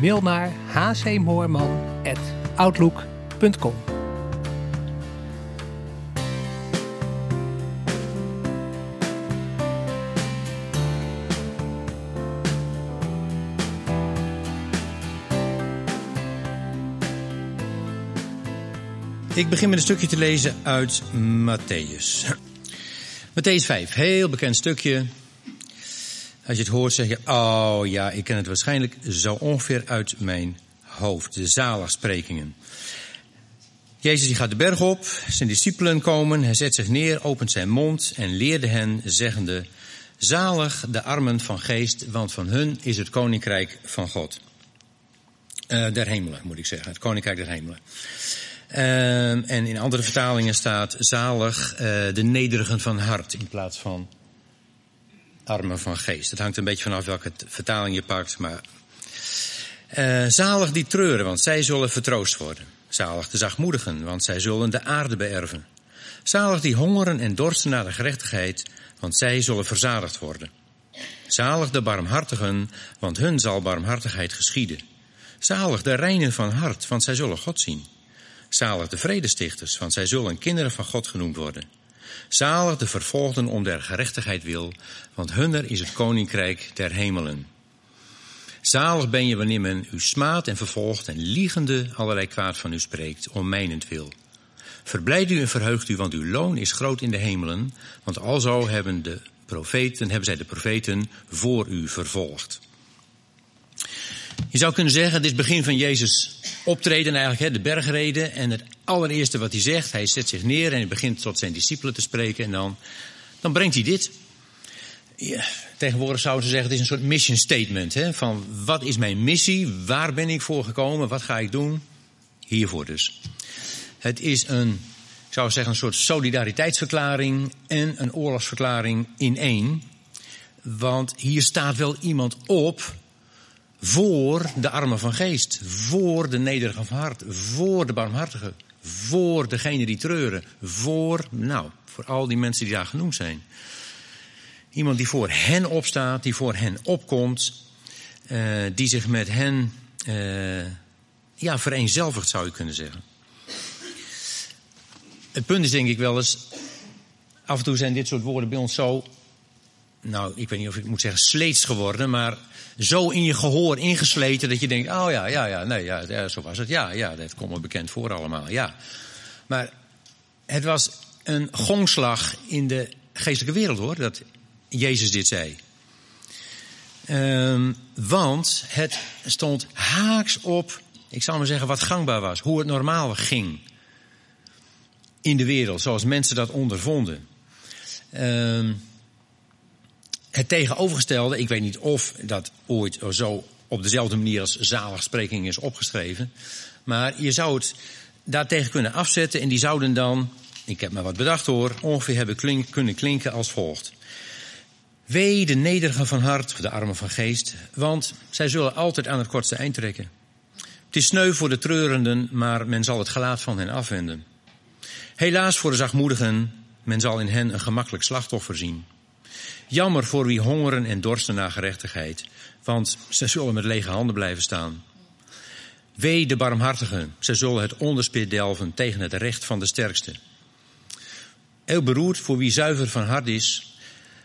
Mail naar hcmoorman.outlook.com. Ik begin met een stukje te lezen uit Matthäus. Matthäus 5, heel bekend stukje. Als je het hoort zeg je, oh ja, ik ken het waarschijnlijk zo ongeveer uit mijn hoofd. De zaligsprekingen. Jezus die gaat de berg op, zijn discipelen komen, hij zet zich neer, opent zijn mond en leerde hen, zeggende, zalig de armen van geest, want van hun is het koninkrijk van God. Uh, der hemelen, moet ik zeggen, het koninkrijk der hemelen. Uh, en in andere vertalingen staat zalig uh, de nederigen van hart in plaats van armen van geest. Het hangt een beetje vanaf welke vertaling je pakt, maar uh, zalig die treuren, want zij zullen vertroost worden. Zalig de zachtmoedigen, want zij zullen de aarde beërven. Zalig die hongeren en dorsten naar de gerechtigheid, want zij zullen verzadigd worden. Zalig de barmhartigen, want hun zal barmhartigheid geschieden. Zalig de reinen van hart, want zij zullen God zien. Zalig de vredestichters, want zij zullen kinderen van God genoemd worden. Zalig de vervolgden om der gerechtigheid wil, want hunner is het koninkrijk der hemelen. Zalig ben je wanneer men u smaadt en vervolgt en liegende allerlei kwaad van u spreekt, om mijnentwil. Verblijd u en verheugt u, want uw loon is groot in de hemelen, want alzo hebben de profeten, hebben zij de profeten voor u vervolgd. Je zou kunnen zeggen, dit is het begin van Jezus optreden eigenlijk, de bergreden. En het allereerste wat hij zegt, hij zet zich neer en hij begint tot zijn discipelen te spreken. En dan, dan brengt hij dit. Ja, tegenwoordig zouden ze zeggen, het is een soort mission statement. Hè, van wat is mijn missie? Waar ben ik voor gekomen? Wat ga ik doen? Hiervoor dus. Het is een, ik zou zeggen, een soort solidariteitsverklaring en een oorlogsverklaring in één. Want hier staat wel iemand op voor de armen van geest, voor de nederige van hart, voor de barmhartigen, voor degene die treuren, voor, nou, voor al die mensen die daar genoemd zijn. Iemand die voor hen opstaat, die voor hen opkomt, uh, die zich met hen, uh, ja, vereenzelvigt zou je kunnen zeggen. Het punt is denk ik wel eens, af en toe zijn dit soort woorden bij ons zo, nou, ik weet niet of ik moet zeggen sleets geworden, maar zo in je gehoor ingesleten dat je denkt, oh ja, ja, ja, nee, ja, zo was het. Ja, ja, dat komt me bekend voor allemaal, ja. Maar het was een gongslag in de geestelijke wereld hoor, dat Jezus dit zei. Um, want het stond haaks op, ik zal maar zeggen, wat gangbaar was. Hoe het normaal ging in de wereld, zoals mensen dat ondervonden. Um, het tegenovergestelde, ik weet niet of dat ooit zo op dezelfde manier als zaligspreking is opgeschreven. Maar je zou het daartegen kunnen afzetten en die zouden dan, ik heb maar wat bedacht hoor, ongeveer hebben klink, kunnen klinken als volgt. Wee de nederigen van hart, de armen van geest, want zij zullen altijd aan het kortste eind trekken. Het is sneu voor de treurenden, maar men zal het gelaat van hen afwenden. Helaas voor de zachtmoedigen, men zal in hen een gemakkelijk slachtoffer zien. Jammer voor wie hongeren en dorsten naar gerechtigheid, want ze zullen met lege handen blijven staan. Wee de barmhartigen, ze zullen het onderspit delven tegen het recht van de sterkste. Heel beroerd voor wie zuiver van hart is,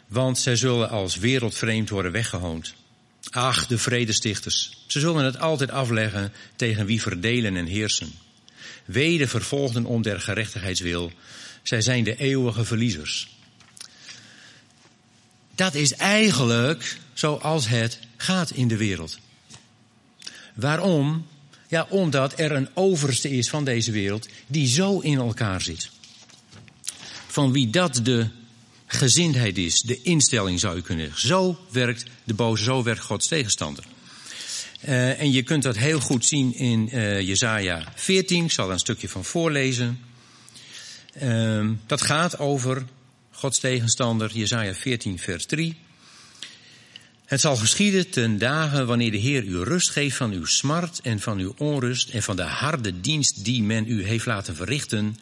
want zij zullen als wereldvreemd worden weggehoond. Ach, de vredestichters, ze zullen het altijd afleggen tegen wie verdelen en heersen. Wee de vervolgden om der gerechtigheidswil, zij zijn de eeuwige verliezers. Dat is eigenlijk zoals het gaat in de wereld. Waarom? Ja, omdat er een overste is van deze wereld die zo in elkaar zit. Van wie dat de gezindheid is, de instelling zou je kunnen zeggen. Zo werkt de boze, zo werkt Gods tegenstander. Uh, en je kunt dat heel goed zien in uh, Jezaja 14. Ik zal er een stukje van voorlezen. Uh, dat gaat over Gods tegenstander, Jezaja 14, vers 3. Het zal geschieden ten dagen wanneer de Heer u rust geeft van uw smart en van uw onrust en van de harde dienst die men u heeft laten verrichten,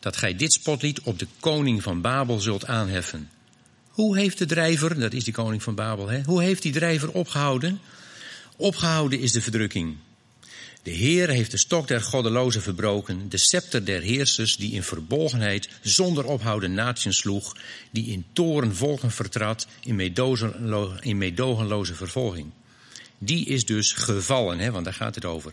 dat gij dit spotlied op de koning van Babel zult aanheffen. Hoe heeft de drijver, dat is die koning van Babel, hè, hoe heeft die drijver opgehouden? Opgehouden is de verdrukking. De Heer heeft de stok der goddelozen verbroken, de scepter der heersers die in verbolgenheid zonder ophouden naties sloeg, die in toren volken vertrad in, in meedogenloze vervolging. Die is dus gevallen, hè, want daar gaat het over.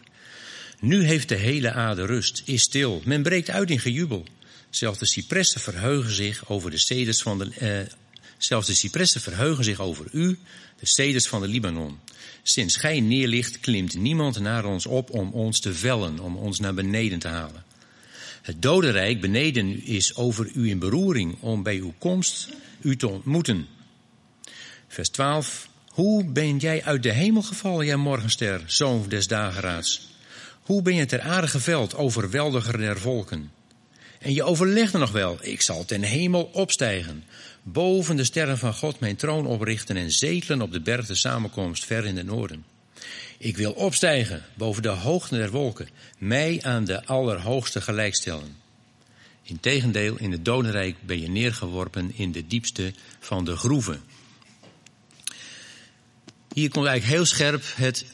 Nu heeft de hele aarde rust, is stil, men breekt uit in gejubel. Zelfs de cipressen verheugen zich over de ceders van de, eh, zelfs de cipressen verheugen zich over u, de ceders van de Libanon. Sinds gij neerligt, klimt niemand naar ons op om ons te vellen, om ons naar beneden te halen. Het dodenrijk beneden is over u in beroering om bij uw komst u te ontmoeten. Vers 12. Hoe ben jij uit de hemel gevallen, jij morgenster, zoon des dageraads? Hoe ben je ter aarde geveld, overweldiger der volken? En je overlegde nog wel, ik zal ten hemel opstijgen, boven de sterren van God mijn troon oprichten en zetelen op de berg de samenkomst ver in het noorden. Ik wil opstijgen boven de hoogte der wolken, mij aan de Allerhoogste gelijkstellen. Integendeel, in het dodenrijk ben je neergeworpen in de diepste van de groeven. Hier komt eigenlijk heel scherp het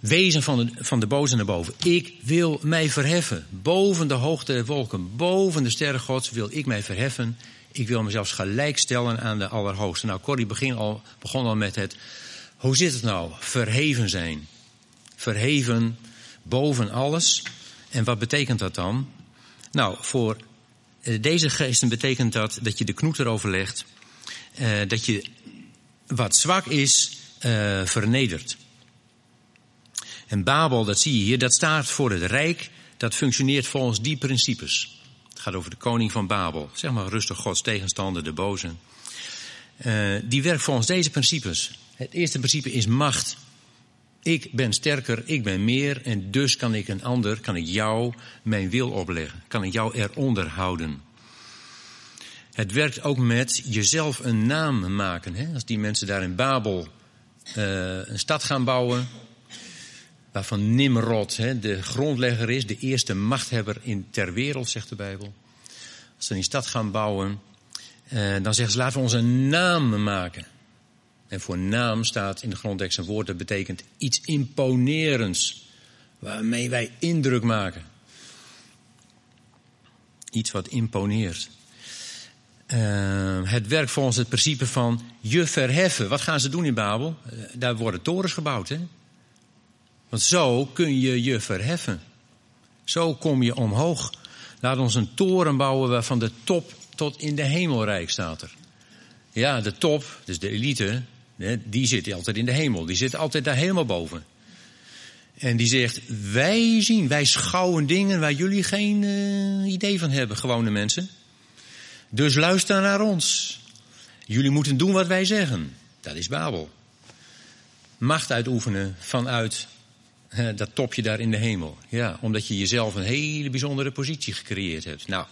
wezen van de, van de boze naar boven. Ik wil mij verheffen. Boven de hoogte der wolken, boven de sterren gods wil ik mij verheffen. Ik wil mezelf gelijkstellen aan de Allerhoogste. Nou, Corrie begin al, begon al met het, hoe zit het nou? Verheven zijn. Verheven boven alles. En wat betekent dat dan? Nou, voor eh, deze geesten betekent dat dat je de knoet erover legt. Uh, dat je wat zwak is, uh, vernedert. En Babel, dat zie je hier, dat staat voor het rijk. Dat functioneert volgens die principes. Het gaat over de koning van Babel. Zeg maar rustig Gods tegenstander, de boze. Uh, die werkt volgens deze principes. Het eerste principe is macht. Ik ben sterker, ik ben meer en dus kan ik een ander, kan ik jou mijn wil opleggen. Kan ik jou eronder houden. Het werkt ook met jezelf een naam maken. Hè? Als die mensen daar in Babel uh, een stad gaan bouwen, waarvan Nimrod hè, de grondlegger is, de eerste machthebber in ter wereld, zegt de Bijbel. Als ze die stad gaan bouwen, eh, dan zeggen ze laten we onze naam maken. En voor naam staat in de grondtekst een woord dat betekent iets imponerends, waarmee wij indruk maken. Iets wat imponeert. Uh, het werkt volgens het principe van je verheffen. Wat gaan ze doen in Babel? Uh, daar worden torens gebouwd. Hè? Want zo kun je je verheffen. Zo kom je omhoog. Laat ons een toren bouwen waarvan de top tot in de hemel rijk staat er. Ja, de top, dus de elite, die zit altijd in de hemel. Die zit altijd daar helemaal boven. En die zegt, wij zien, wij schouwen dingen waar jullie geen uh, idee van hebben, gewone mensen. Dus luister naar ons. Jullie moeten doen wat wij zeggen. Dat is Babel. Macht uitoefenen vanuit dat topje daar in de hemel. Ja, omdat je jezelf een hele bijzondere positie gecreëerd hebt. Nou,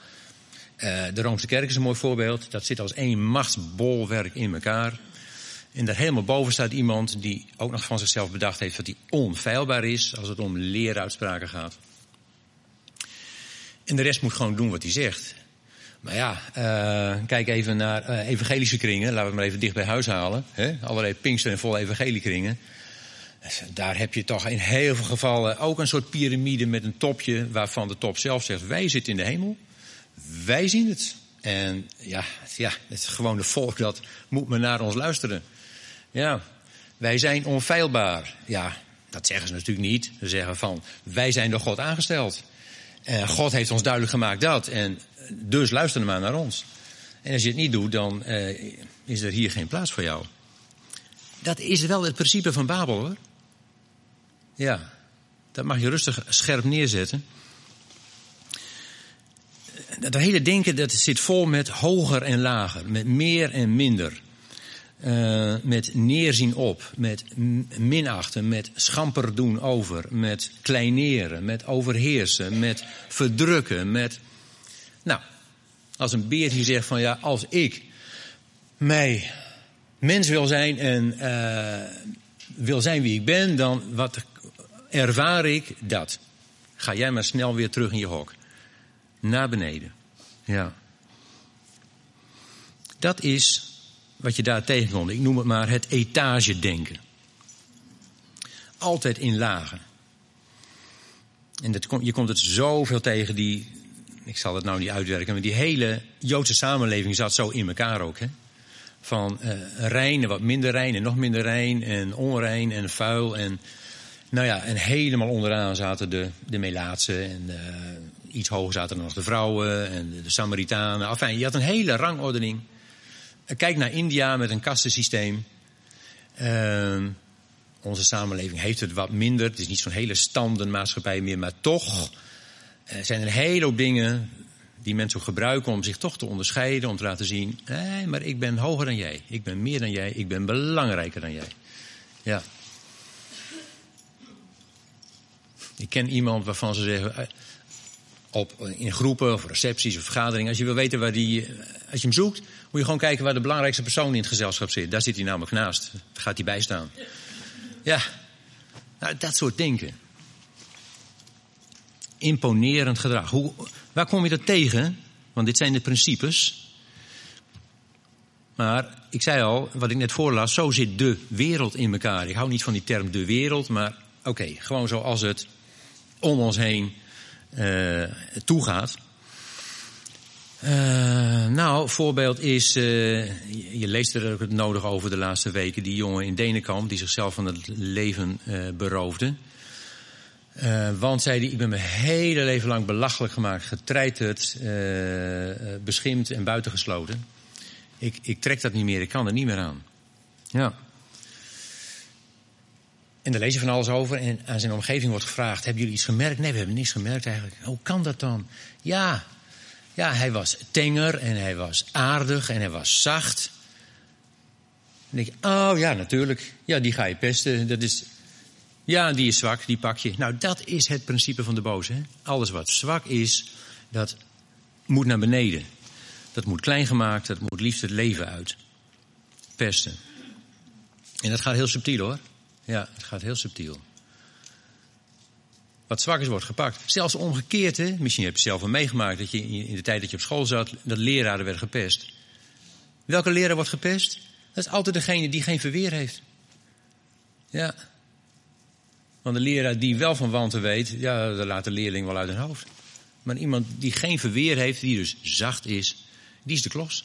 uh, de Roomse kerk is een mooi voorbeeld. Dat zit als één machtsbolwerk in elkaar. En daar helemaal boven staat iemand die ook nog van zichzelf bedacht heeft dat hij onfeilbaar is als het om leeruitspraken gaat. En de rest moet gewoon doen wat hij zegt. Maar ja, uh, kijk even naar uh, evangelische kringen. Laten we het maar even dicht bij huis halen. Hè? Allerlei pinkster en volle evangeliekringen. Daar heb je toch in heel veel gevallen ook een soort piramide met een topje waarvan de top zelf zegt: wij zitten in de hemel, wij zien het. En ja, ja het gewone volk dat moet maar naar ons luisteren. Ja, wij zijn onfeilbaar. Ja, dat zeggen ze natuurlijk niet. Ze zeggen van wij zijn door God aangesteld. En God heeft ons duidelijk gemaakt dat. En dus luister maar naar ons. En als je het niet doet, dan uh, is er hier geen plaats voor jou. Dat is wel het principe van Babel hoor. Ja, dat mag je rustig scherp neerzetten. Dat hele denken dat zit vol met hoger en lager, met meer en minder. Uh, met neerzien op, met minachten, met schamper doen over, met kleineren, met overheersen, met verdrukken, met. Nou, als een beer die zegt van ja, als ik mij mens wil zijn en uh, wil zijn wie ik ben, dan wat ervaar ik dat. Ga jij maar snel weer terug in je hok. Naar beneden. Ja. Dat is wat je daar tegenkomt. Ik noem het maar het etagedenken. Altijd in lagen. En je komt het zoveel tegen die. Ik zal het nou niet uitwerken, maar die hele Joodse samenleving zat zo in elkaar ook. Hè? Van uh, rein en wat minder rein en nog minder rein en onrein en vuil. En, nou ja, en helemaal onderaan zaten de, de Melaatsen en uh, iets hoger zaten nog de vrouwen en de, Samaritanen. Enfin, je had een hele rangordening. Kijk naar India met een kastensysteem. Uh, onze samenleving heeft het wat minder. Het is niet zo'n hele standenmaatschappij meer, maar toch uh, zijn er een hele hoop dingen die mensen gebruiken om zich toch te onderscheiden, om te laten zien, nee, maar ik ben hoger dan jij, ik ben meer dan jij, ik ben belangrijker dan jij. Ja. Ik ken iemand waarvan ze zeggen, eh, op, in groepen of recepties of vergaderingen, als je wil weten waar die, als je hem zoekt, moet je gewoon kijken waar de belangrijkste persoon in het gezelschap zit. Daar zit hij namelijk naast. Daar gaat hij bij staan. Ja, nou, dat soort denken. Imponerend gedrag. Hoe, waar kom je dat tegen? Want dit zijn de principes. Maar ik zei al, wat ik net voorlas, zo zit de wereld in elkaar. Ik hou niet van die term de wereld, maar oké, gewoon zoals het om ons heen uh, toegaat. Uh, nou, voorbeeld is, uh, je leest er ook het nodig over de laatste weken, die jongen in Denenkamp die zichzelf van het leven beroofde. want zei hij, ik ben mijn hele leven lang belachelijk gemaakt, getreiterd, beschimd en buitengesloten. Ik, ik trek dat niet meer, ik kan er niet meer aan. Ja. En daar lees van alles over. En aan zijn omgeving wordt gevraagd: Hebben jullie iets gemerkt? Nee, we hebben niks gemerkt eigenlijk. Hoe kan dat dan? Ja, ja hij was tenger en hij was aardig en hij was zacht. En oh ja, natuurlijk. Ja, die ga je pesten. Dat is, ja, die is zwak, die pak je. Nou, dat is het principe van de boze. Hè? Alles wat zwak is, dat moet naar beneden. Dat moet klein gemaakt, dat moet liefst het leven uit. Pesten. En dat gaat heel subtiel hoor. Ja, het gaat heel subtiel. Wat zwak is, wordt gepakt. Zelfs omgekeerd, hè? Misschien heb je zelf wel meegemaakt dat je in de tijd dat je op school zat, dat leraren werden gepest. Welke leraar wordt gepest? Dat is altijd degene die geen verweer heeft. Ja. Want de leraar die wel van wanten weet, ja, daar laat de leerling wel uit hun hoofd. Maar iemand die geen verweer heeft, die dus zacht is, die is de klos.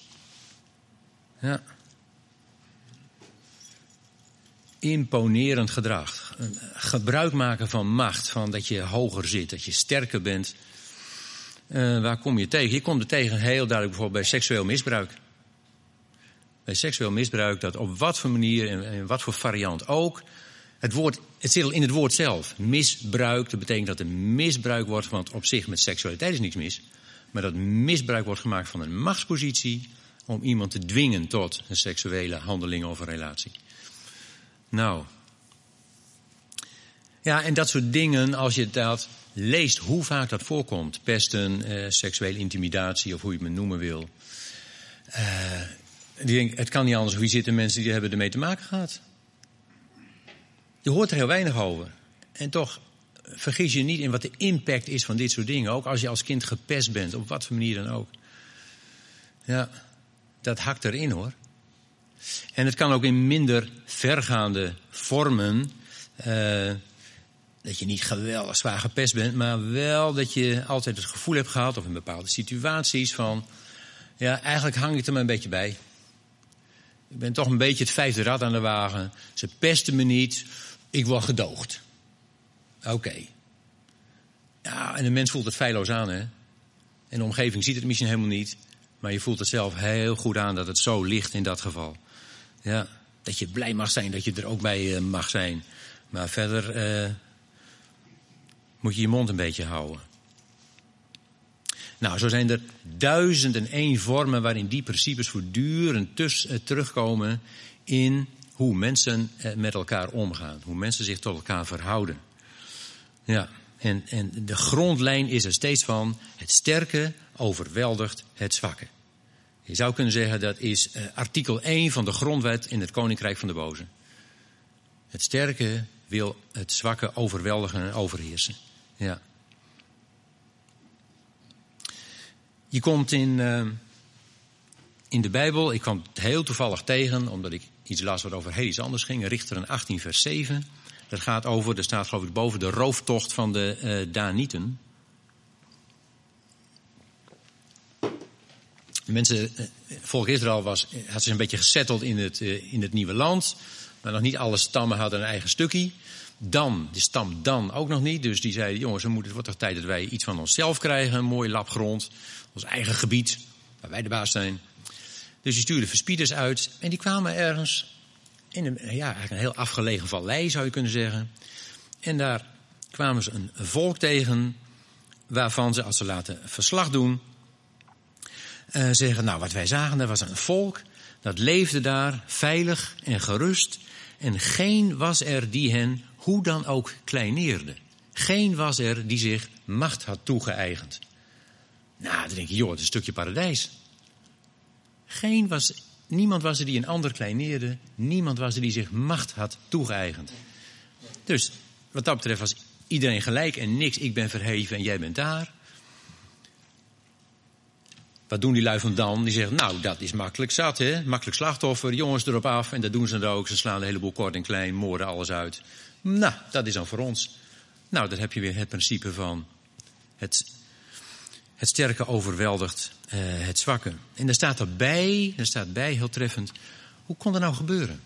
Ja. Imponerend gedrag. Gebruik maken van macht, van dat je hoger zit, dat je sterker bent. Uh, waar kom je tegen? Je komt er tegen heel duidelijk bijvoorbeeld bij seksueel misbruik. Bij seksueel misbruik, dat op wat voor manier en, en wat voor variant ook. Het, woord, het zit al in het woord zelf. Misbruik, dat betekent dat er misbruik wordt, want op zich met seksualiteit is niks mis. Maar dat misbruik wordt gemaakt van een machtspositie om iemand te dwingen tot een seksuele handeling of een relatie. Nou. Ja, en dat soort dingen, als je dat leest, hoe vaak dat voorkomt. Pesten, eh, seksuele intimidatie of hoe je het me noemen wil. Uh, die het kan niet anders. Wie zitten mensen die hebben ermee te maken gehad? Je hoort er heel weinig over. En toch vergis je niet in wat de impact is van dit soort dingen. Ook als je als kind gepest bent, op wat voor manier dan ook. Ja, dat hakt erin hoor. En het kan ook in minder vergaande vormen. Uh, dat je niet geweldig zwaar gepest bent, maar wel dat je altijd het gevoel hebt gehad, of in bepaalde situaties, van. Ja, eigenlijk hang ik er maar een beetje bij. Ik ben toch een beetje het vijfde rad aan de wagen. Ze pesten me niet. Ik word gedoogd. Oké. Ja, en de mens voelt het feilloos aan, hè? En de omgeving ziet het misschien helemaal niet. Maar je voelt het zelf heel goed aan dat het zo ligt in dat geval. Ja, dat je blij mag zijn dat je er ook bij uh, mag zijn. Maar verder uh, moet je je mond een beetje houden. Nou, zo zijn er duizend en één vormen waarin die principes voortdurend uh, terugkomen in hoe mensen eh, met elkaar omgaan. Hoe mensen zich tot elkaar verhouden. Ja, en, en de grondlijn is er steeds van: het sterke overweldigt het zwakke. Je zou kunnen zeggen dat is uh, artikel 1 van de grondwet in het Koninkrijk van de Boze. Het sterke wil het zwakke overweldigen en overheersen. Ja. Je komt in, uh, in de Bijbel, ik kwam het heel toevallig tegen, omdat ik iets las wat over heel iets anders ging. Richteren 18, vers 7. Dat gaat over, er staat geloof ik boven, de rooftocht van de uh, Danieten. Mensen, uh, volk Israël was, had zich een beetje gesetteld in het, uh, in het nieuwe land. Maar nog niet alle stammen hadden een eigen stukje. Dan, de stam Dan ook nog niet. Dus die zeiden, jongens, het wordt toch tijd dat wij iets van onszelf krijgen. Een mooi lap grond, ons eigen gebied, waar wij de baas zijn. Dus die stuurde verspieders uit. En die kwamen ergens in een, ja, eigenlijk een heel afgelegen vallei, zou je kunnen zeggen. En daar kwamen ze een volk tegen, waarvan ze, als ze laten verslag doen, uh, zeggen, nou, wat wij zagen, dat was een volk, dat leefde daar veilig en gerust. En geen was er die hen hoe dan ook kleineerde. Geen was er die zich macht had toegeëigend. Nou, dan denk je, joh, het is een stukje paradijs. Geen was, niemand was er die een ander kleineerde. Niemand was er die zich macht had toegeëigend. Dus wat dat betreft was iedereen gelijk en niks. Ik ben verheven en jij bent daar. Wat doen die lui van Dan? Die zeggen, nou, dat is makkelijk zat, hè? Makkelijk slachtoffer, jongens erop af. En dat doen ze dan ook. Ze slaan een heleboel kort en klein, moorden alles uit. Nou, dat is dan voor ons. Nou, dan heb je weer het principe van het, het sterke overweldigt uh, het zwakke. En er staat erbij, er staat bij, heel treffend, hoe kon dat nou gebeuren?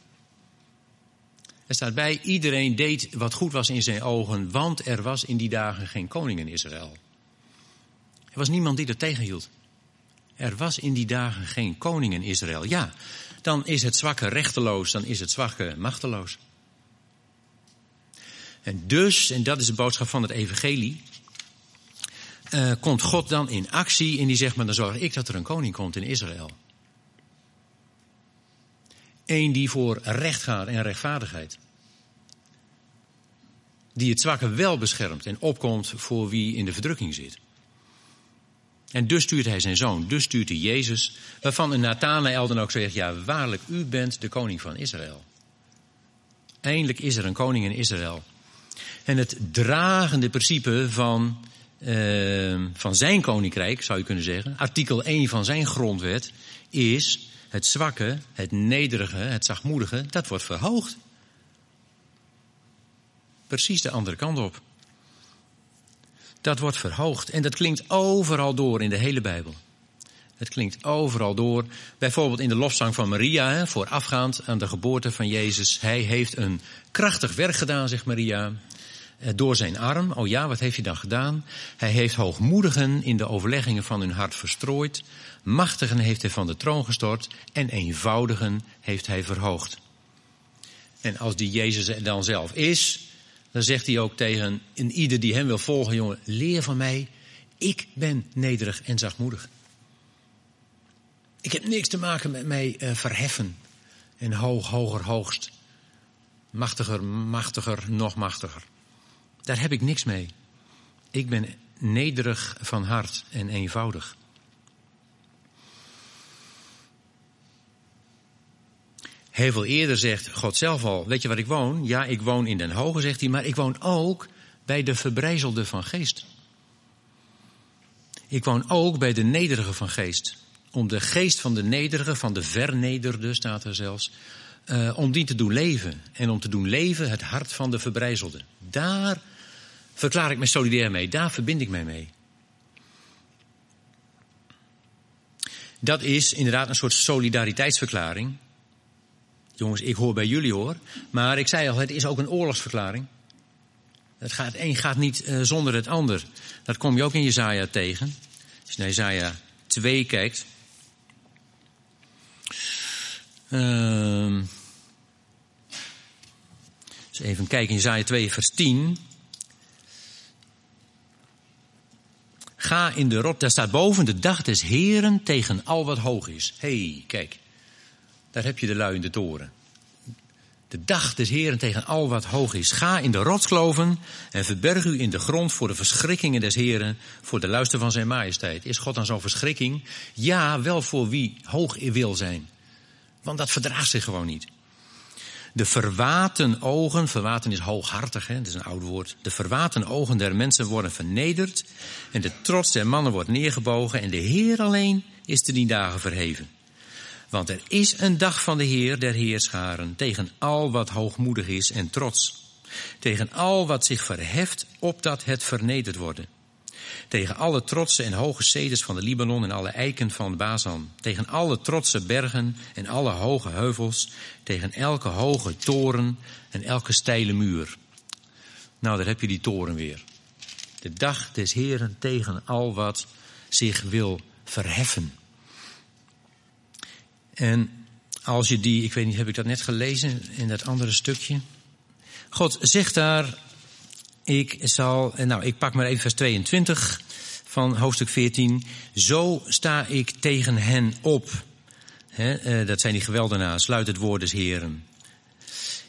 Er staat bij, iedereen deed wat goed was in zijn ogen, want er was in die dagen geen koning in Israël. Er was niemand die dat tegenhield. Er was in die dagen geen koning in Israël. Ja, dan is het zwakke rechteloos, dan is het zwakke machteloos. En dus, en dat is de boodschap van het evangelie, uh, komt God dan in actie en die zegt, maar dan zorg ik dat er een koning komt in Israël. Eén die voor recht gaat en rechtvaardigheid. Die het zwakke wel beschermt en opkomt voor wie in de verdrukking zit. En dus stuurt hij zijn zoon, dus stuurt hij Jezus, waarvan een Nathanael dan ook zegt, ja waarlijk, u bent de koning van Israël. Eindelijk is er een koning in Israël. En het dragende principe van, uh, van zijn koninkrijk, zou je kunnen zeggen, artikel 1 van zijn grondwet, is het zwakke, het nederige, het zachtmoedige, dat wordt verhoogd. Precies de andere kant op. Dat wordt verhoogd. En dat klinkt overal door in de hele Bijbel. Het klinkt overal door. Bijvoorbeeld in de lofzang van Maria, voorafgaand aan de geboorte van Jezus. Hij heeft een krachtig werk gedaan, zegt Maria. Eh, door zijn arm. Oh ja, wat heeft hij dan gedaan? Hij heeft hoogmoedigen in de overleggingen van hun hart verstrooid. Machtigen heeft hij van de troon gestort. En eenvoudigen heeft hij verhoogd. En als die Jezus dan zelf is, dan zegt hij ook tegen een ieder die hem wil volgen, jongen, leer van mij. Ik ben nederig en zachtmoedig. Ik heb niks te maken met mij uh, verheffen. En hoog, hoger, hoogst. Machtiger, machtiger, nog machtiger. Daar heb ik niks mee. Ik ben nederig van hart en eenvoudig. Heel veel eerder zegt God zelf al, weet je waar ik woon? Ja, ik woon in Den Hoge, zegt hij, maar ik woon ook bij de verbrijzelde van geest. Ik woon ook bij de nederige van geest. Om de geest van de nederige, van de vernederde, staat er zelfs, uh, om die te doen leven. En om te doen leven het hart van de verbrijzelde. Daar verklaar ik me solidair mee. Daar verbind ik mij mee. Dat is inderdaad een soort solidariteitsverklaring. Jongens, ik hoor bij jullie hoor. Maar ik zei al, het is ook een oorlogsverklaring. Het gaat, een gaat niet uh, zonder het ander. Dat kom je ook in Jezaja tegen. Als je naar Jezaja 2 kijkt. Dus even kijken in Jezaja 2 vers 10. Ga in de rot, daar staat boven de dag des Heren tegen al wat hoog is. Hey, kijk. Daar heb je de lui in de toren. De dag des Heren tegen al wat hoog is. Ga in de rotskloven en verberg u in de grond voor de verschrikkingen des Heren, voor de luister van zijn majesteit. Is God dan zo'n verschrikking? Ja, wel voor wie hoog wil zijn. Want dat verdraagt zich gewoon niet. De verwaten ogen, verwaten is hooghartig, hè? dat is een oud woord. De verwaten ogen der mensen worden vernederd en de trots der mannen wordt neergebogen en de Heer alleen is te die dagen verheven. Want er is een dag van de Heer der Heerscharen tegen al wat hoogmoedig is en trots. Tegen al wat zich verheft opdat het vernederd worden. Tegen alle trotse en hoge ceders van de Libanon en alle eiken van Bazan. Tegen alle trotse bergen en alle hoge heuvels. Tegen elke hoge toren en elke steile muur. Nou, daar heb je die toren weer. De dag des Heren tegen al wat zich wil verheffen. En als je die, ik weet niet, heb ik dat net gelezen in dat andere stukje? God zegt daar, ik zal, nou ik pak maar even vers 22 van hoofdstuk 14. Zo sta ik tegen hen op. He, dat zijn die geweldenaars, sluit het woord des Heren.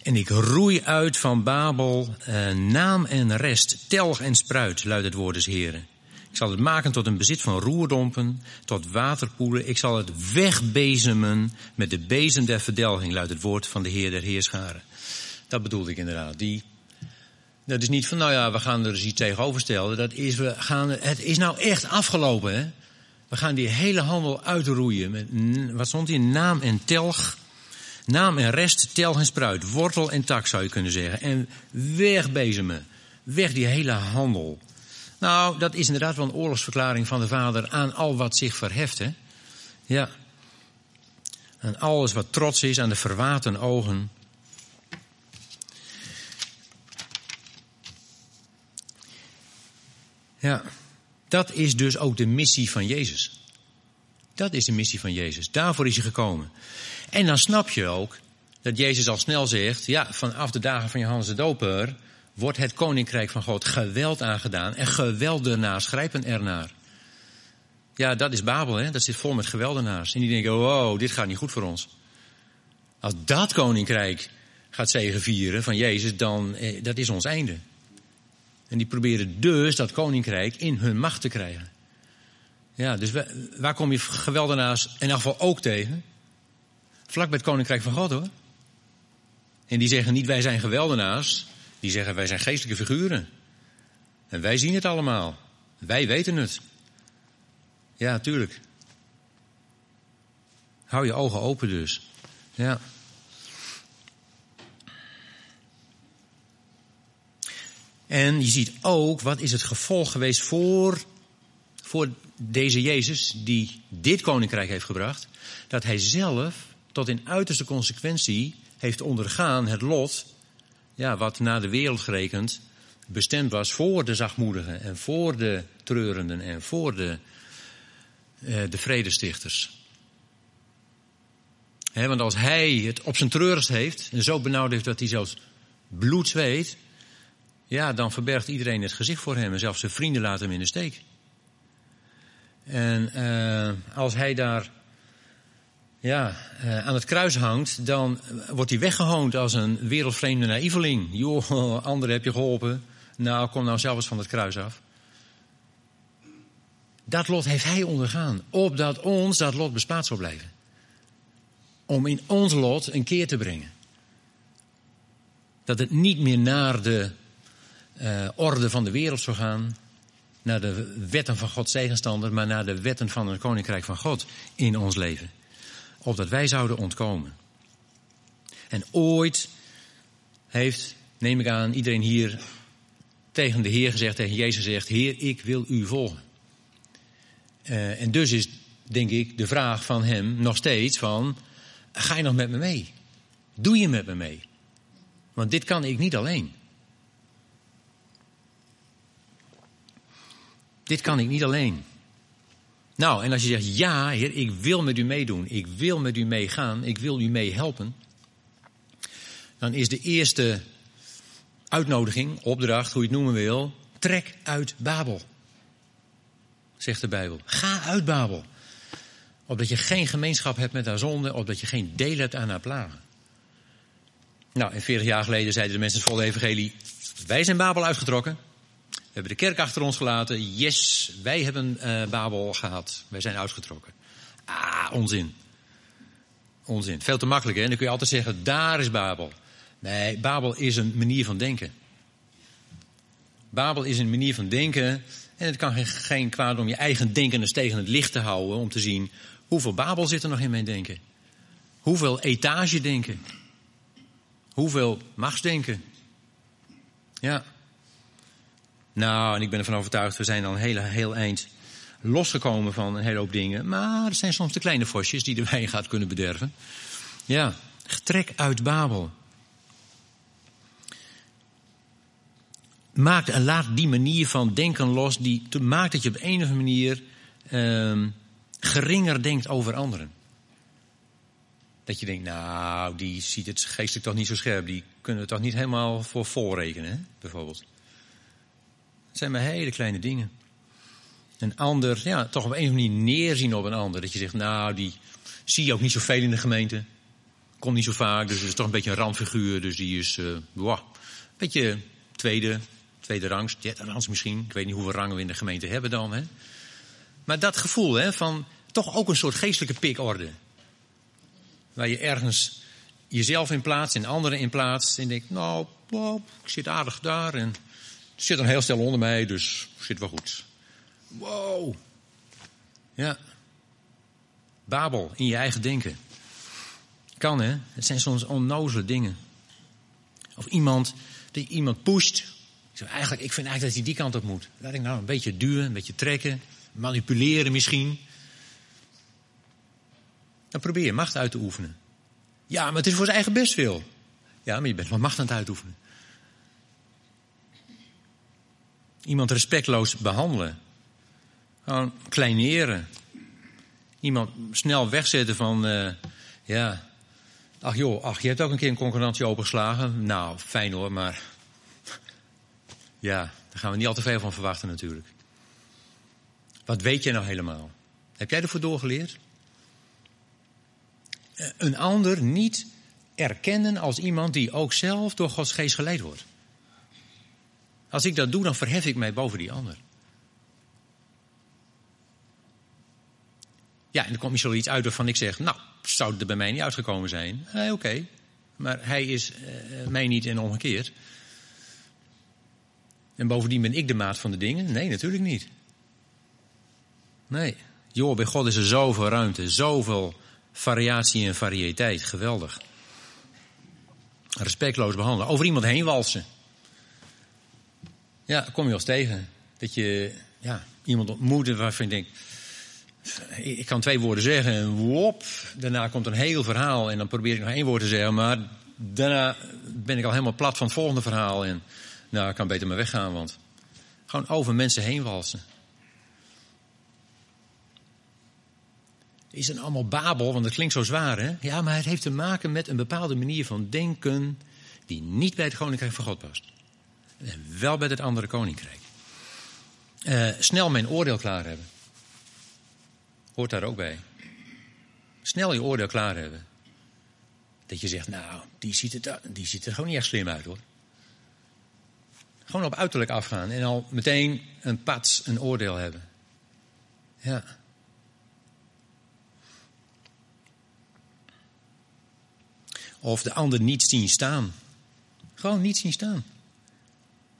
En ik roei uit van Babel eh, naam en rest, telg en spruit, luidt het woord des Heren. Ik zal het maken tot een bezit van roerdompen, tot waterpoelen. Ik zal het wegbezemen met de bezem der verdelging, luidt het woord van de Heer der Heerscharen. Dat bedoelde ik inderdaad. Die, dat is niet van, nou ja, we gaan er eens iets tegenover stellen. Dat is, we gaan, het is nou echt afgelopen, hè. We gaan die hele handel uitroeien. Met, wat stond hier? Naam en telg. Naam en rest, telg en spruit. Wortel en tak zou je kunnen zeggen. En wegbezemen. Weg die hele handel. Nou, dat is inderdaad wel een oorlogsverklaring van de vader aan al wat zich verheft. Hè? Ja. Aan alles wat trots is, aan de verwaten ogen. Ja, dat is dus ook de missie van Jezus. Dat is de missie van Jezus. Daarvoor is hij gekomen. En dan snap je ook dat Jezus al snel zegt: ja, vanaf de dagen van Johannes de Doper wordt het koninkrijk van God geweld aangedaan en geweldenaars grijpen ernaar. Ja, dat is Babel, hè? dat zit vol met geweldenaars. En die denken, wow, dit gaat niet goed voor ons. Als dat koninkrijk gaat zegenvieren van Jezus, dan eh, dat is ons einde. En die proberen dus dat koninkrijk in hun macht te krijgen. Ja, dus waar kom je geweldenaars in geval ook tegen? Vlak bij het koninkrijk van God hoor. En die zeggen niet wij zijn geweldenaars, die zeggen wij zijn geestelijke figuren. En wij zien het allemaal. Wij weten het. Ja, tuurlijk. Hou je ogen open dus. Ja. En je ziet ook, wat is het gevolg geweest voor, voor deze Jezus, die dit koninkrijk heeft gebracht, dat hij zelf tot in uiterste consequentie heeft ondergaan het lot ja, wat naar de wereld gerekend bestemd was voor de zachtmoedigen en voor de treurenden en voor de, uh, de vredestichters. want als hij het op zijn treurigst heeft en zo benauwd heeft dat hij zelfs bloed zweet, ja, dan verbergt iedereen het gezicht voor hem en zelfs zijn vrienden laten hem in de steek. En uh, als hij daar ja, uh, aan het kruis hangt, dan wordt hij weggehoond als een wereldvreemde naïveling. Joh, anderen heb je geholpen. Nou, kom nou zelf eens van het kruis af. Dat lot heeft hij ondergaan, opdat ons dat lot bespaard zou blijven. Om in ons lot een keer te brengen. Dat het niet meer naar de uh, orde van de wereld zou gaan, naar de wetten van Gods tegenstander, maar naar de wetten van het koninkrijk van God in ons leven opdat wij zouden ontkomen. En ooit heeft, neem ik aan, iedereen hier tegen de Heer gezegd, tegen Jezus gezegd, Heer, ik wil u volgen. Uh, en dus is, denk ik, de vraag van hem nog steeds van, ga je nog met me mee? Doe je met me mee? Want dit kan ik niet alleen. Dit kan ik niet alleen. Nou, en als je zegt, ja, Heer, ik wil met u meedoen, ik wil met u meegaan, ik wil u meehelpen, dan is de eerste uitnodiging, opdracht, hoe je het noemen wil, trek uit Babel. Zegt de Bijbel. Ga uit Babel. Opdat je geen gemeenschap hebt met haar zonde, opdat je geen deel hebt aan haar plagen. Nou, en 40 jaar geleden zeiden de mensen het volle evangelie... wij zijn Babel uitgetrokken. We hebben de kerk achter ons gelaten. Yes, wij hebben uh, Babel gehad. Wij zijn uitgetrokken. Ah, onzin. Onzin. Veel te makkelijk, hè? Dan kun je altijd zeggen, daar is Babel. Nee, Babel is een manier van denken. Babel is een manier van denken. En het kan geen kwaad om je eigen denken eens tegen het licht te houden. Om te zien hoeveel Babel zit er nog in mijn denken. Hoeveel etage denken. Hoeveel machtsdenken. Ja. Nou, en ik ben ervan overtuigd, we zijn een heel, heel eind losgekomen van een hele hoop dingen. Maar er zijn soms de kleine vosjes die de wijn gaat kunnen bederven. Ja, trek uit Babel. Maak en laat die manier van denken los, die maakt dat je op een of andere manier uh, geringer denkt over anderen. Dat je denkt, nou, die ziet het geestelijk toch niet zo scherp. Die kunnen we toch niet helemaal voor volrekenen, hè? bijvoorbeeld. Het zijn maar hele kleine dingen. Een ander, ja, toch op een of andere manier neerzien op een ander. Dat je zegt, nou, die zie je ook niet zoveel in de gemeente. Komt niet zo vaak, dus is toch een beetje een randfiguur. Dus die is, uh, wow, een beetje tweede, tweede rangs, derde rangs misschien. Ik weet niet hoeveel rangen we in de gemeente hebben dan. Hè? Maar dat gevoel hè, van toch ook een soort geestelijke pikorde. Waar je ergens jezelf in plaats en anderen in plaats. En denkt, nou, wow, ik zit aardig daar. En zit een heel stel onder mij, dus zit wel goed. Wow. Ja. Babel in je eigen denken. Kan hè. Het zijn soms onnozele dingen. Of iemand die iemand pusht. Ik, zeg, eigenlijk, ik vind eigenlijk dat hij die kant op moet. Laat ik nou een beetje duwen, een beetje trekken. Manipuleren misschien. Dan probeer je macht uit te oefenen. Ja, maar het is voor zijn eigen bestwil. Ja, maar je bent wel macht aan het uitoefenen. Iemand respectloos behandelen. Gewoon kleineren. Iemand snel wegzetten van, uh, ja, ach joh, ach, je hebt ook een keer een concurrentie opengeslagen. Nou, fijn hoor, maar ja, daar gaan we niet al te veel van verwachten natuurlijk. Wat weet jij nou helemaal? Heb jij ervoor doorgeleerd? Eh, een ander niet erkennen als iemand die ook zelf door Gods geest geleid wordt. Als ik dat doe, dan verhef ik mij boven die ander. Ja, en dan komt misschien iets uit waarvan ik zeg, nou, zou er bij mij niet uitgekomen zijn? Eh, Oké, maar hij is uh, mij niet en omgekeerd. En bovendien ben ik de maat van de dingen? Nee, natuurlijk niet. Nee. Joh, bij God is er zoveel ruimte, zoveel variatie en variëteit. Geweldig. Respectloos behandelen. Over iemand heen walsen. Ja, kom je wel eens tegen. Dat je ja, iemand ontmoet waarvan je denkt... Ik kan twee woorden zeggen en wop, daarna komt een heel verhaal en dan probeer ik nog één woord te zeggen, maar daarna ben ik al helemaal plat van het volgende verhaal en nou, ik kan beter maar weggaan, want gewoon over mensen heen walsen. Is het allemaal babel, want dat klinkt zo zwaar, hè? Ja, maar het heeft te maken met een bepaalde manier van denken die niet bij het koninkrijk van God past. En wel bij het andere koninkrijk. Uh, snel mijn oordeel klaar hebben. Hoort daar ook bij. Snel je oordeel klaar hebben. Dat je zegt, nou, die ziet, het, die ziet er gewoon niet echt slim uit hoor. Gewoon op uiterlijk afgaan en al meteen een pats, een oordeel hebben. Ja. Of de ander niet zien staan. Gewoon niet zien staan.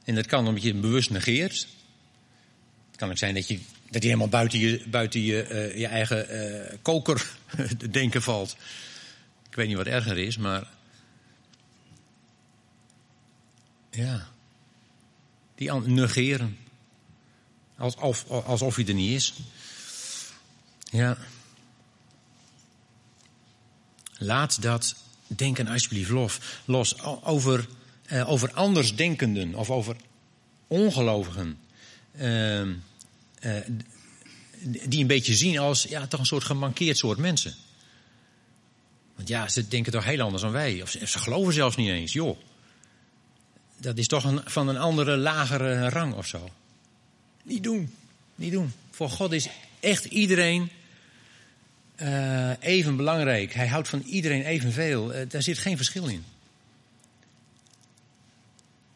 En dat kan omdat je hem bewust negeert. Het kan ook zijn dat je, dat hij helemaal buiten je, buiten je, uh, je eigen uh, koker denken valt. Ik weet niet wat erger is, maar. Ja. Die negeren. Alsof, alsof hij er niet is. Ja. Laat dat denken alsjeblieft los. Over, uh, over andersdenkenden of over ongelovigen. Uh, uh, die een beetje zien als ja, toch een soort gemankeerd soort mensen. Want ja, ze denken toch heel anders dan wij. Of ze, geloven zelfs niet eens, joh. Dat is toch een, van een andere, lagere rang of zo. Niet doen. Niet doen. Voor God is echt iedereen uh, even belangrijk. Hij houdt van iedereen evenveel. Daar zit geen verschil in.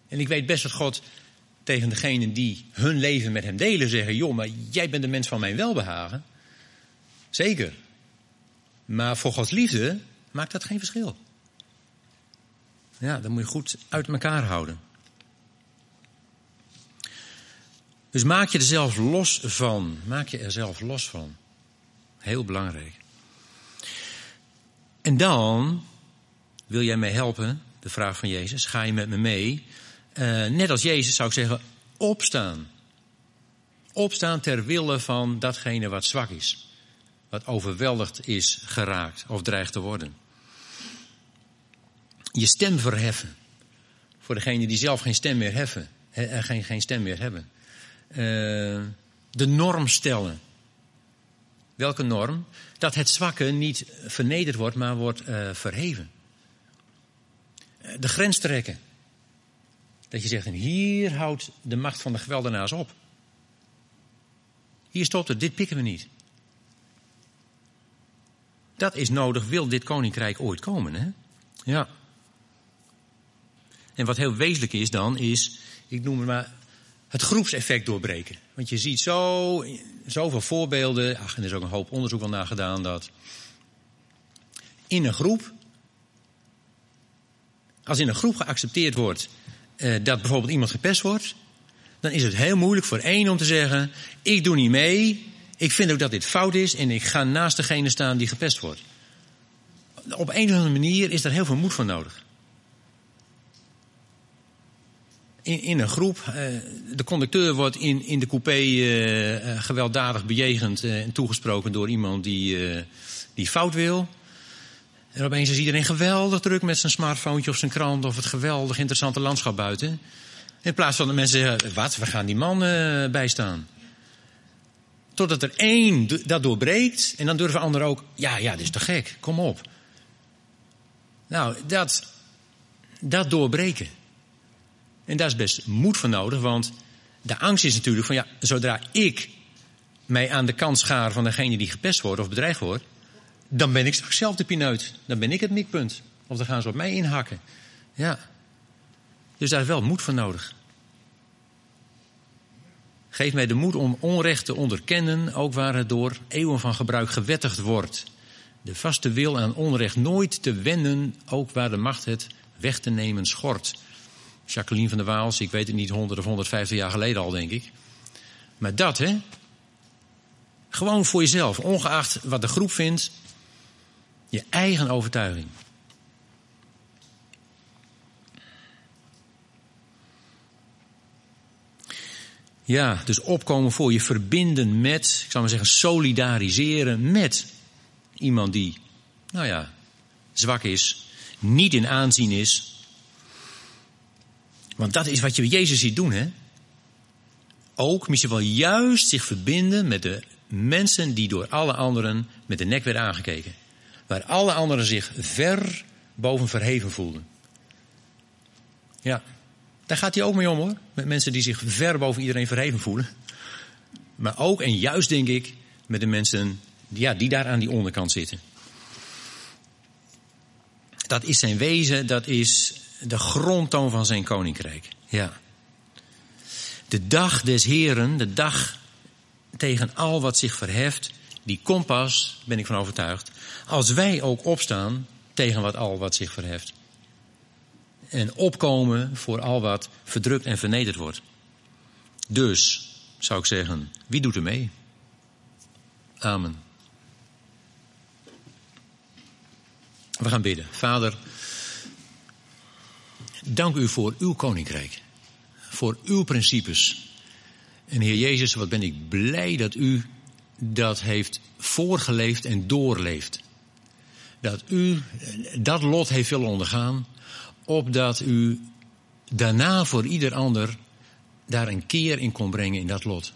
En ik weet best dat God tegen degenen die hun leven met hem delen zeggen: Joh, maar jij bent de mens van mijn welbehagen. Zeker. Maar voor Gods liefde maakt dat geen verschil. Ja, dat moet je goed uit elkaar houden. Dus maak je er zelf los van. Maak je er zelf los van. Heel belangrijk. En dan wil jij mij helpen, de vraag van Jezus, ga je met me mee? Uh, net als Jezus zou ik zeggen, opstaan. Opstaan ter wille van datgene wat zwak is. Wat overweldigd is geraakt of dreigt te worden. Je stem verheffen. Voor degenen die zelf geen stem meer heffen, he, geen, geen stem meer hebben. Uh, de norm stellen. Welke norm? Dat het zwakke niet vernederd wordt, maar wordt verheven. De grens trekken. Dat je zegt, en hier houdt de macht van de geweldenaars op. Hier stopt het, dit pikken we niet. Dat is nodig, wil dit koninkrijk ooit komen, hè? Ja. En wat heel wezenlijk is dan, is, ik noem het maar, het groepseffect doorbreken. Want je ziet zo, zoveel voorbeelden, ach, en er is ook een hoop onderzoek al naar gedaan, dat in een groep, als in een groep geaccepteerd wordt uh, dat bijvoorbeeld iemand gepest wordt, dan is het heel moeilijk voor één om te zeggen: Ik doe niet mee, ik vind ook dat dit fout is en ik ga naast degene staan die gepest wordt. Op een of andere manier is daar heel veel moed voor nodig. In, in een groep, uh, de conducteur wordt in, in de coupé uh, gewelddadig bejegend en toegesproken door iemand die, die fout wil. En opeens is iedereen geweldig druk met zijn smartphone of zijn krant of het geweldig interessante landschap buiten. In plaats van de mensen zeggen, wat, we gaan die man uh, bijstaan. Totdat er één dat doorbreekt en dan durven anderen ook, ja, ja, dit is te gek, kom op. Nou, dat, dat doorbreken. En daar is best moed voor nodig, want de angst is natuurlijk van, ja, zodra ik mij aan de kant schaar van degene die gepest wordt of bedreigd wordt, dan ben ik zelf de pineut. Dan ben ik het mikpunt. Of dan gaan ze op mij inhakken. Ja. Dus daar is wel moed voor nodig. Geef mij de moed om onrecht te onderkennen, ook waar het door eeuwen van gebruik gewettigd wordt. De vaste wil aan onrecht nooit te wennen, ook waar de macht het weg te nemen schort. Jacqueline van der Waals, ik weet het niet, 100 of 150 jaar geleden al, denk ik. Maar dat, hè? Gewoon voor jezelf, ongeacht wat de groep vindt, je eigen overtuiging. Ja, dus opkomen voor je verbinden met, ik zou maar zeggen, solidariseren met iemand die, nou ja, zwak is, niet in aanzien is. Want dat is wat je Jezus ziet doen, hè? Ook misschien wel juist zich verbinden met de mensen die door alle anderen met de nek werden aangekeken waar alle anderen zich ver boven verheven voelden. Ja, daar gaat hij ook mee om hoor. Met mensen die zich ver boven iedereen verheven voelen. Maar ook en juist denk ik met de mensen ja, die daar aan die onderkant zitten. Dat is zijn wezen, dat is de grondtoon van zijn koninkrijk. Ja. De dag des Heren, de dag tegen al wat zich verheft, die kompas, ben ik van overtuigd, als wij ook opstaan tegen wat al wat zich verheft. En opkomen voor al wat verdrukt en vernederd wordt. Dus, zou ik zeggen, wie doet er mee? Amen. We gaan bidden. Vader, dank u voor uw koninkrijk. Voor uw principes. En Heer Jezus, wat ben ik blij dat u dat heeft voorgeleefd en doorleefd. Dat u dat lot heeft willen ondergaan, opdat u daarna voor ieder ander daar een keer in kon brengen in dat lot.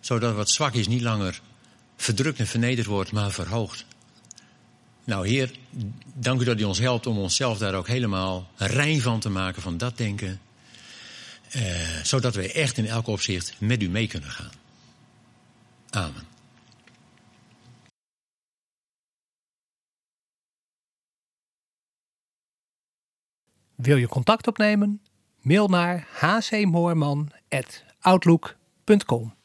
Zodat wat zwak is niet langer verdrukt en vernederd wordt, maar verhoogd. Nou Heer, dank u dat u ons helpt om onszelf daar ook helemaal rein van te maken van dat denken. Eh, zodat we echt in elk opzicht met u mee kunnen gaan. Amen. Wil je contact opnemen? Mail naar hcmoorman.outlook.com